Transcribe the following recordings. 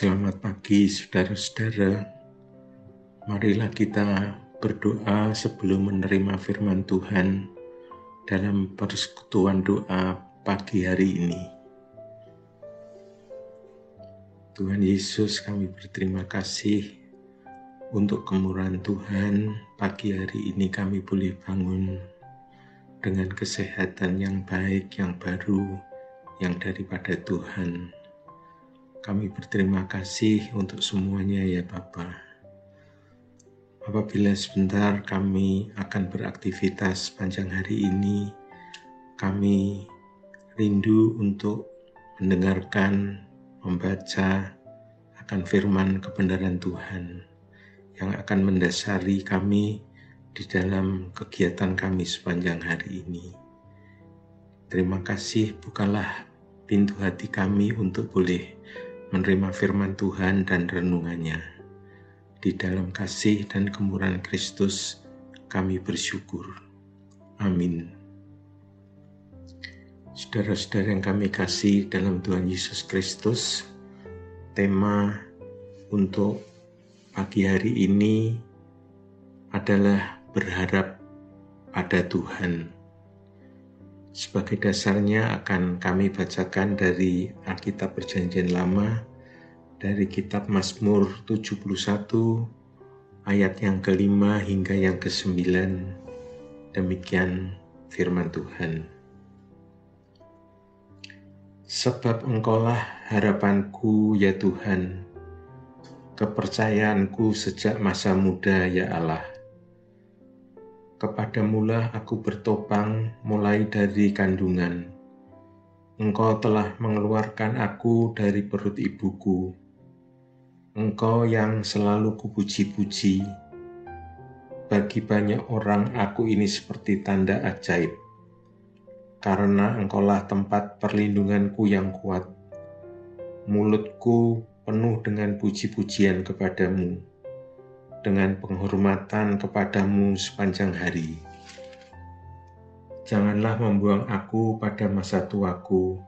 Selamat pagi saudara-saudara. Marilah kita berdoa sebelum menerima firman Tuhan dalam persekutuan doa pagi hari ini. Tuhan Yesus kami berterima kasih untuk kemurahan Tuhan pagi hari ini kami boleh bangun dengan kesehatan yang baik, yang baru, yang daripada Tuhan. Kami berterima kasih untuk semuanya ya Bapa. Apabila sebentar kami akan beraktivitas panjang hari ini, kami rindu untuk mendengarkan, membaca akan firman kebenaran Tuhan yang akan mendasari kami di dalam kegiatan kami sepanjang hari ini. Terima kasih, bukalah pintu hati kami untuk boleh menerima firman Tuhan dan renungannya. Di dalam kasih dan kemurahan Kristus, kami bersyukur. Amin. Saudara-saudara yang kami kasih dalam Tuhan Yesus Kristus, tema untuk pagi hari ini adalah berharap pada Tuhan. Sebagai dasarnya akan kami bacakan dari Alkitab Perjanjian Lama dari kitab Mazmur 71 ayat yang kelima hingga yang kesembilan. Demikian firman Tuhan. Sebab engkaulah harapanku ya Tuhan, kepercayaanku sejak masa muda ya Allah Kepadamulah aku bertopang mulai dari kandungan. Engkau telah mengeluarkan aku dari perut ibuku. Engkau yang selalu kupuji-puji. Bagi banyak orang aku ini seperti tanda ajaib. Karena engkaulah tempat perlindunganku yang kuat. Mulutku penuh dengan puji-pujian kepadamu dengan penghormatan kepadamu sepanjang hari. Janganlah membuang aku pada masa tuaku,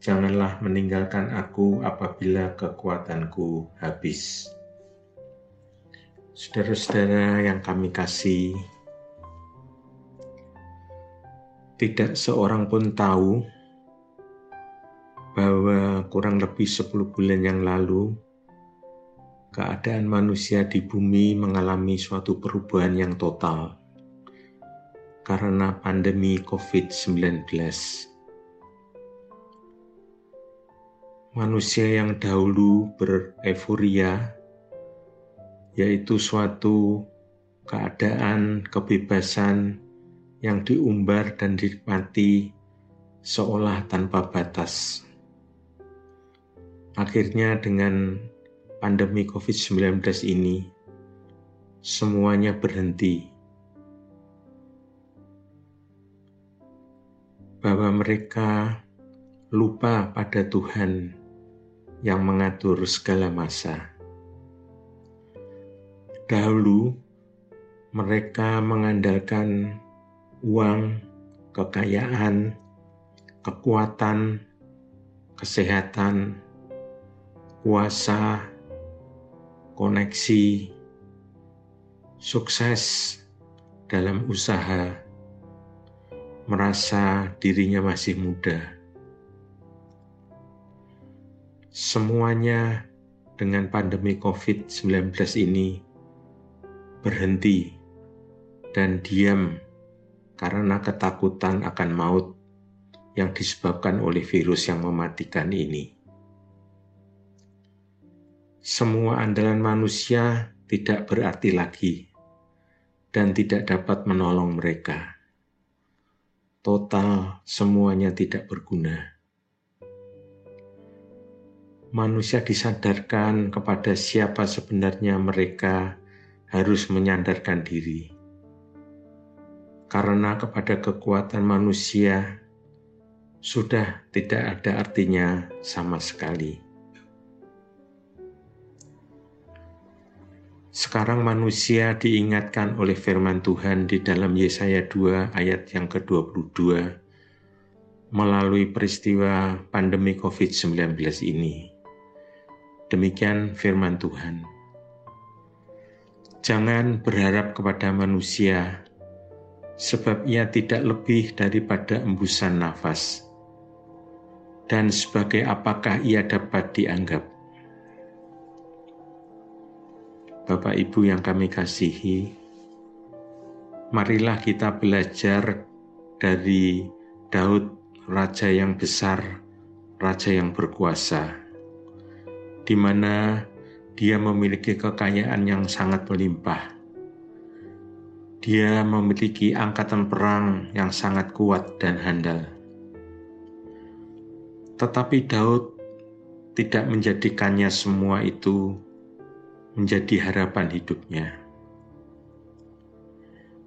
janganlah meninggalkan aku apabila kekuatanku habis. Saudara-saudara yang kami kasih, tidak seorang pun tahu bahwa kurang lebih 10 bulan yang lalu keadaan manusia di bumi mengalami suatu perubahan yang total karena pandemi COVID-19. Manusia yang dahulu bereforia, yaitu suatu keadaan kebebasan yang diumbar dan dinikmati seolah tanpa batas. Akhirnya dengan pandemi COVID-19 ini, semuanya berhenti. Bahwa mereka lupa pada Tuhan yang mengatur segala masa. Dahulu, mereka mengandalkan uang, kekayaan, kekuatan, kesehatan, kuasa, koneksi, sukses dalam usaha, merasa dirinya masih muda. Semuanya dengan pandemi COVID-19 ini berhenti dan diam karena ketakutan akan maut yang disebabkan oleh virus yang mematikan ini semua andalan manusia tidak berarti lagi dan tidak dapat menolong mereka. Total semuanya tidak berguna. Manusia disadarkan kepada siapa sebenarnya mereka harus menyandarkan diri. Karena kepada kekuatan manusia sudah tidak ada artinya sama sekali. Sekarang manusia diingatkan oleh firman Tuhan di dalam Yesaya 2 ayat yang ke-22 melalui peristiwa pandemi COVID-19 ini Demikian firman Tuhan. Jangan berharap kepada manusia, sebab ia tidak lebih daripada embusan nafas. Dan sebagai apakah ia dapat dianggap? Bapak Ibu yang kami kasihi, marilah kita belajar dari Daud, raja yang besar, raja yang berkuasa, di mana dia memiliki kekayaan yang sangat melimpah. Dia memiliki angkatan perang yang sangat kuat dan handal. Tetapi Daud tidak menjadikannya semua itu menjadi harapan hidupnya.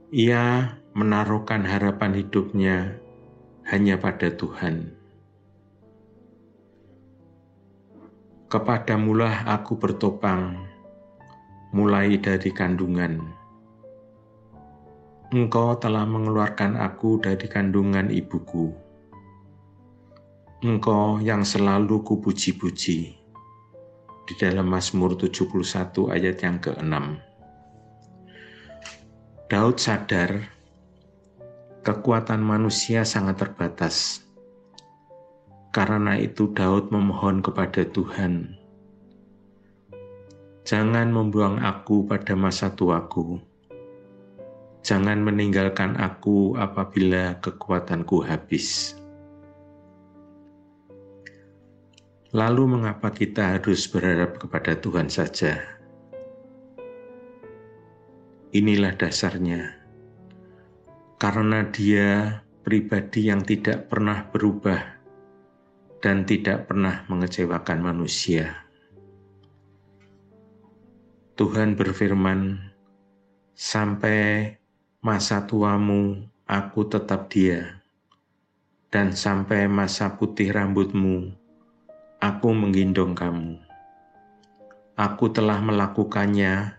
Ia menaruhkan harapan hidupnya hanya pada Tuhan. Kepadamulah aku bertopang, mulai dari kandungan. Engkau telah mengeluarkan aku dari kandungan ibuku. Engkau yang selalu kupuji-puji. Di dalam Mazmur 71 ayat yang ke-6. Daud sadar kekuatan manusia sangat terbatas karena itu Daud memohon kepada Tuhan, Jangan membuang aku pada masa tuaku. Jangan meninggalkan aku apabila kekuatanku habis. Lalu mengapa kita harus berharap kepada Tuhan saja? Inilah dasarnya. Karena dia pribadi yang tidak pernah berubah dan tidak pernah mengecewakan manusia. Tuhan berfirman, "Sampai masa tuamu, aku tetap Dia, dan sampai masa putih rambutmu, aku menggendong kamu. Aku telah melakukannya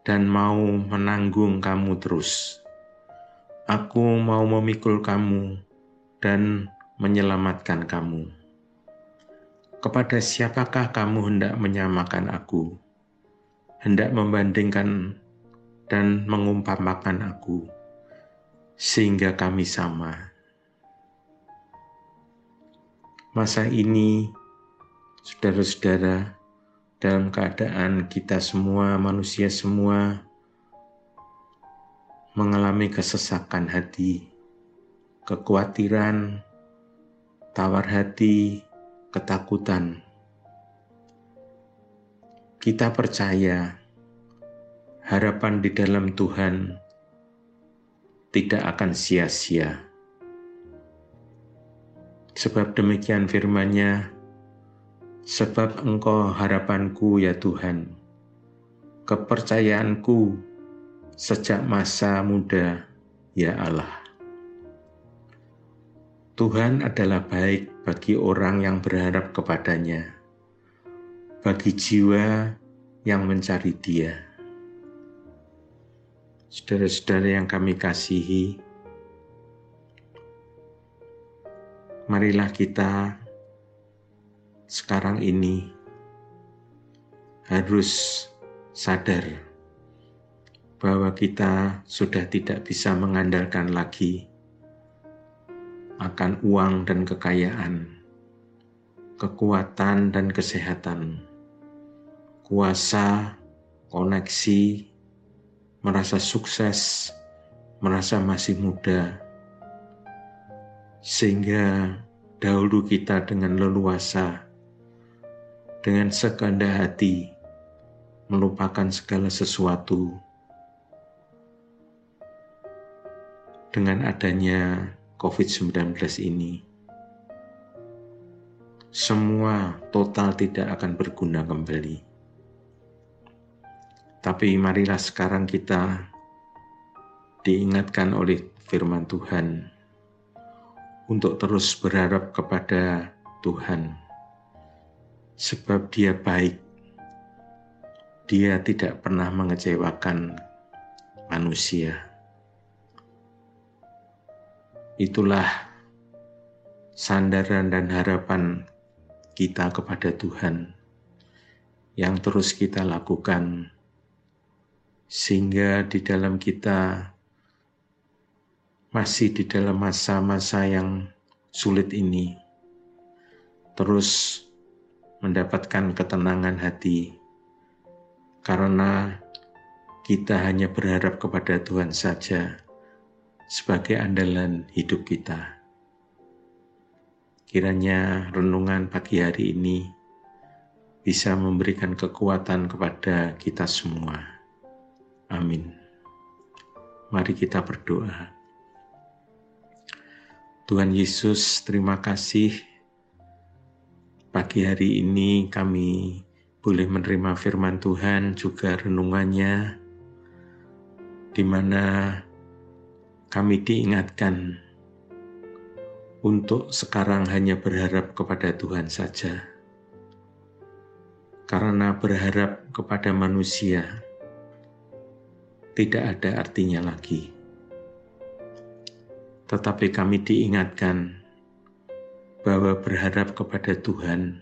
dan mau menanggung kamu terus. Aku mau memikul kamu dan menyelamatkan kamu." Kepada siapakah kamu hendak menyamakan aku? Hendak membandingkan dan mengumpamakan aku, sehingga kami sama. Masa ini, saudara-saudara, dalam keadaan kita semua, manusia semua, mengalami kesesakan hati, kekhawatiran, tawar hati, ketakutan. Kita percaya harapan di dalam Tuhan tidak akan sia-sia. Sebab demikian firman-Nya, sebab Engkau harapanku ya Tuhan, kepercayaanku sejak masa muda ya Allah. Tuhan adalah baik bagi orang yang berharap kepadanya, bagi jiwa yang mencari Dia. Saudara-saudara yang kami kasihi, marilah kita sekarang ini harus sadar bahwa kita sudah tidak bisa mengandalkan lagi akan uang dan kekayaan, kekuatan dan kesehatan, kuasa, koneksi, merasa sukses, merasa masih muda, sehingga dahulu kita dengan leluasa, dengan sekehendak hati, melupakan segala sesuatu. Dengan adanya COVID-19 ini, semua total tidak akan berguna kembali. Tapi marilah sekarang kita diingatkan oleh firman Tuhan untuk terus berharap kepada Tuhan, sebab Dia baik. Dia tidak pernah mengecewakan manusia. Itulah sandaran dan harapan kita kepada Tuhan. yang terus kita lakukan, sehingga di dalam kita masih di dalam masa-masa yang sulit ini, terus mendapatkan ketenangan hati, karena kita hanya berharap kepada Tuhan saja sebagai andalan hidup kita. Kiranya renungan pagi hari ini bisa memberikan kekuatan kepada kita semua. Amin. Mari kita berdoa. Tuhan Yesus, terima kasih pagi hari ini kami boleh menerima firman Tuhan juga renungannya di mana kami diingatkan untuk sekarang hanya berharap kepada Tuhan saja karena berharap kepada manusia tidak ada artinya lagi. Tetapi kami diingatkan bahwa berharap kepada Tuhan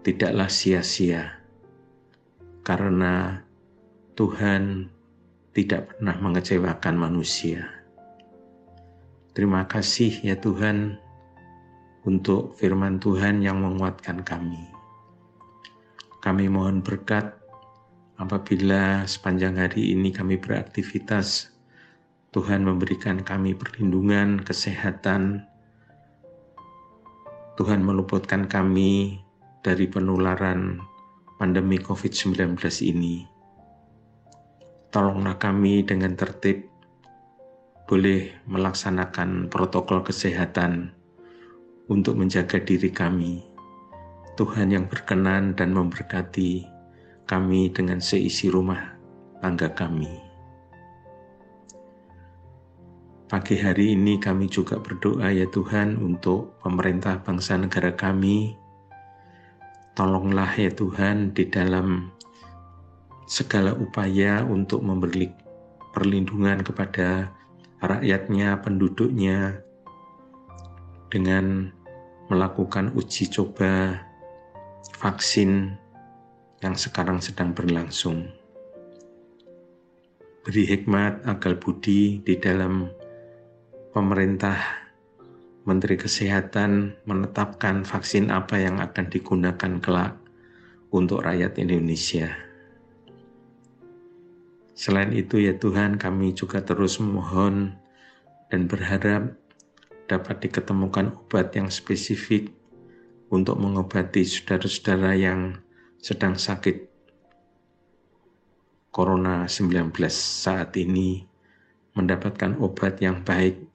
tidaklah sia-sia, karena Tuhan tidak pernah mengecewakan manusia. Terima kasih ya Tuhan untuk firman Tuhan yang menguatkan kami. Kami mohon berkat apabila sepanjang hari ini kami beraktivitas. Tuhan memberikan kami perlindungan, kesehatan. Tuhan meluputkan kami dari penularan pandemi COVID-19 ini. Tolonglah kami dengan tertib boleh melaksanakan protokol kesehatan untuk menjaga diri kami Tuhan yang berkenan dan memberkati kami dengan seisi rumah tangga kami. Pagi hari ini kami juga berdoa ya Tuhan untuk pemerintah bangsa negara kami. Tolonglah ya Tuhan di dalam segala upaya untuk memberi perlindungan kepada rakyatnya, penduduknya, dengan melakukan uji coba vaksin yang sekarang sedang berlangsung. Beri hikmat akal budi di dalam pemerintah Menteri Kesehatan menetapkan vaksin apa yang akan digunakan kelak untuk rakyat Indonesia. Selain itu ya Tuhan kami juga terus memohon dan berharap dapat diketemukan obat yang spesifik untuk mengobati saudara-saudara yang sedang sakit Corona 19 saat ini mendapatkan obat yang baik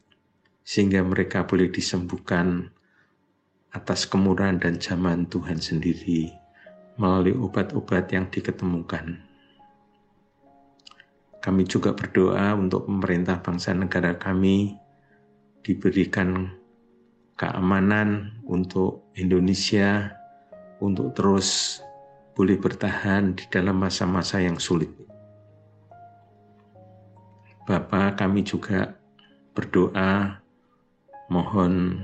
sehingga mereka boleh disembuhkan atas kemurahan dan zaman Tuhan sendiri melalui obat-obat yang diketemukan. Kami juga berdoa untuk pemerintah bangsa negara kami diberikan keamanan untuk Indonesia untuk terus boleh bertahan di dalam masa-masa yang sulit. Bapak kami juga berdoa mohon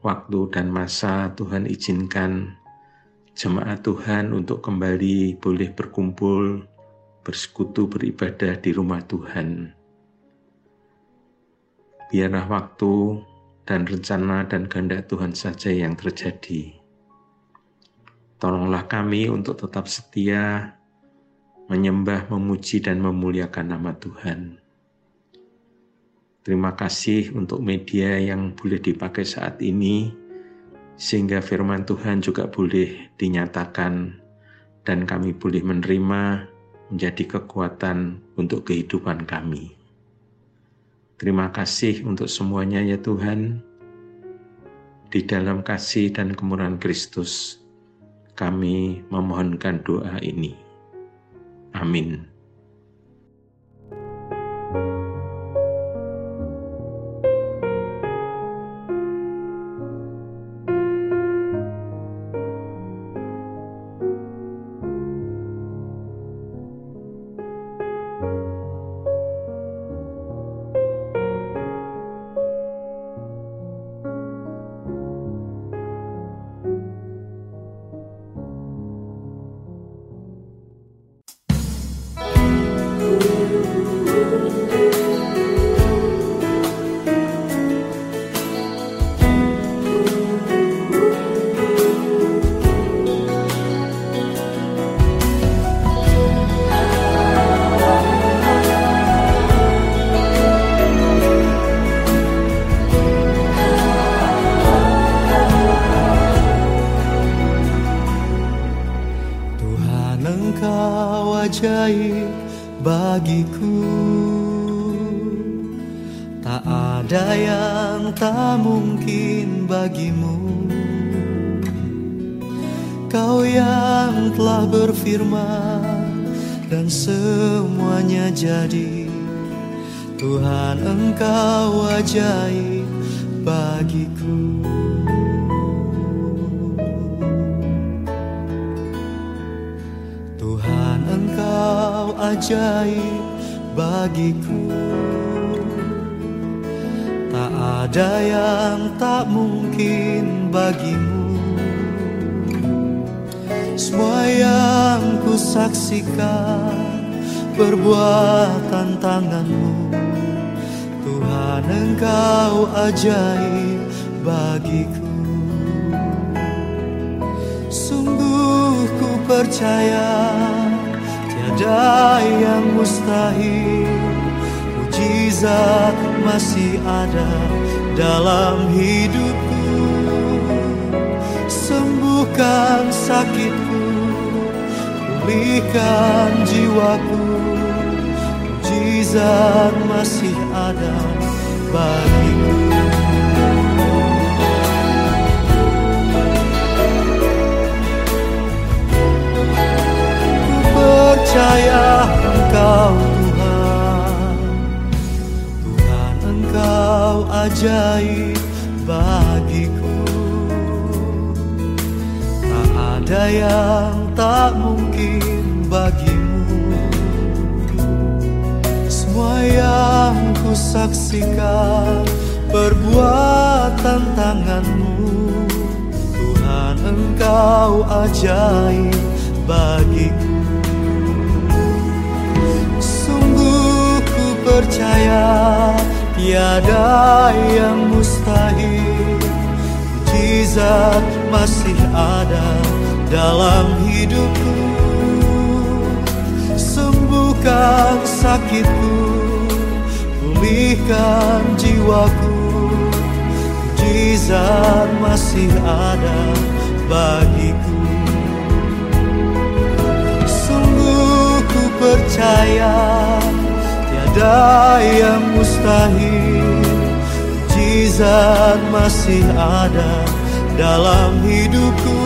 waktu dan masa Tuhan izinkan jemaat Tuhan untuk kembali boleh berkumpul, bersekutu, beribadah di rumah Tuhan. Biarlah waktu dan rencana dan kehendak Tuhan saja yang terjadi. Tolonglah kami untuk tetap setia menyembah, memuji, dan memuliakan nama Tuhan. Terima kasih untuk media yang boleh dipakai saat ini, sehingga firman Tuhan juga boleh dinyatakan, dan kami boleh menerima menjadi kekuatan untuk kehidupan kami. Terima kasih untuk semuanya ya Tuhan. Di dalam kasih dan kemurahan Kristus, kami memohonkan doa ini. Amin. Bagiku. Tak ada yang tak mungkin bagimu. Kau yang telah berfirman Dan semuanya jadi. Tuhan engkau ajaib bagiku engkau ajaib bagiku. Tak ada yang tak mungkin bagimu. Semua yang ku saksikan Perbuatan tanganmu. Tuhan engkau ajaib bagiku. Sungguh ku percaya Tiada yang mustahil. Mujizat masih ada dalam hidupku. Sembuhkan sakitku Pulihkan jiwaku. Mujizat masih ada bagiku percaya engkau ajaib bagiku. Tak ada yang tak mungkin bagimu. Semua yang ku saksikan Perbuatan tanganmu. Tuhan engkau ajaib bagiku percaya Tiada yang mustahil. Mujizat masih ada dalam hidupku. Sembuhkan sakitku Pulihkan jiwaku. Mujizat masih ada bagiku. Sungguh ku percaya Yang mustahil Mujizat masih ada dalam hidupku.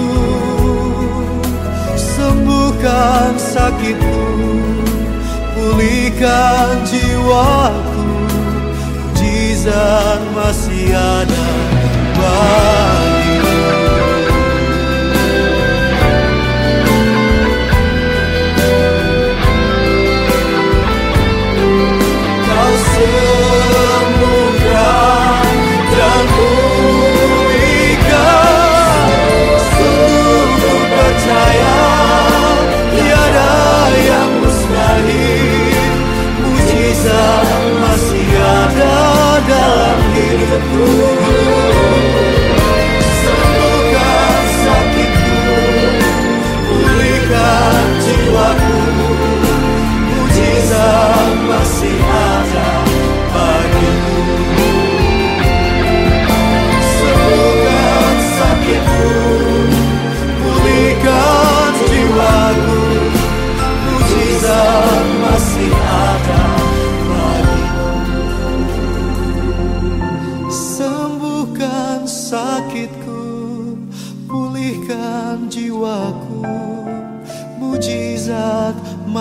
Sembuhkan sakitku Pulihkan jiwaku. Mujizat masih ada. Bagiku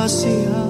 masih ada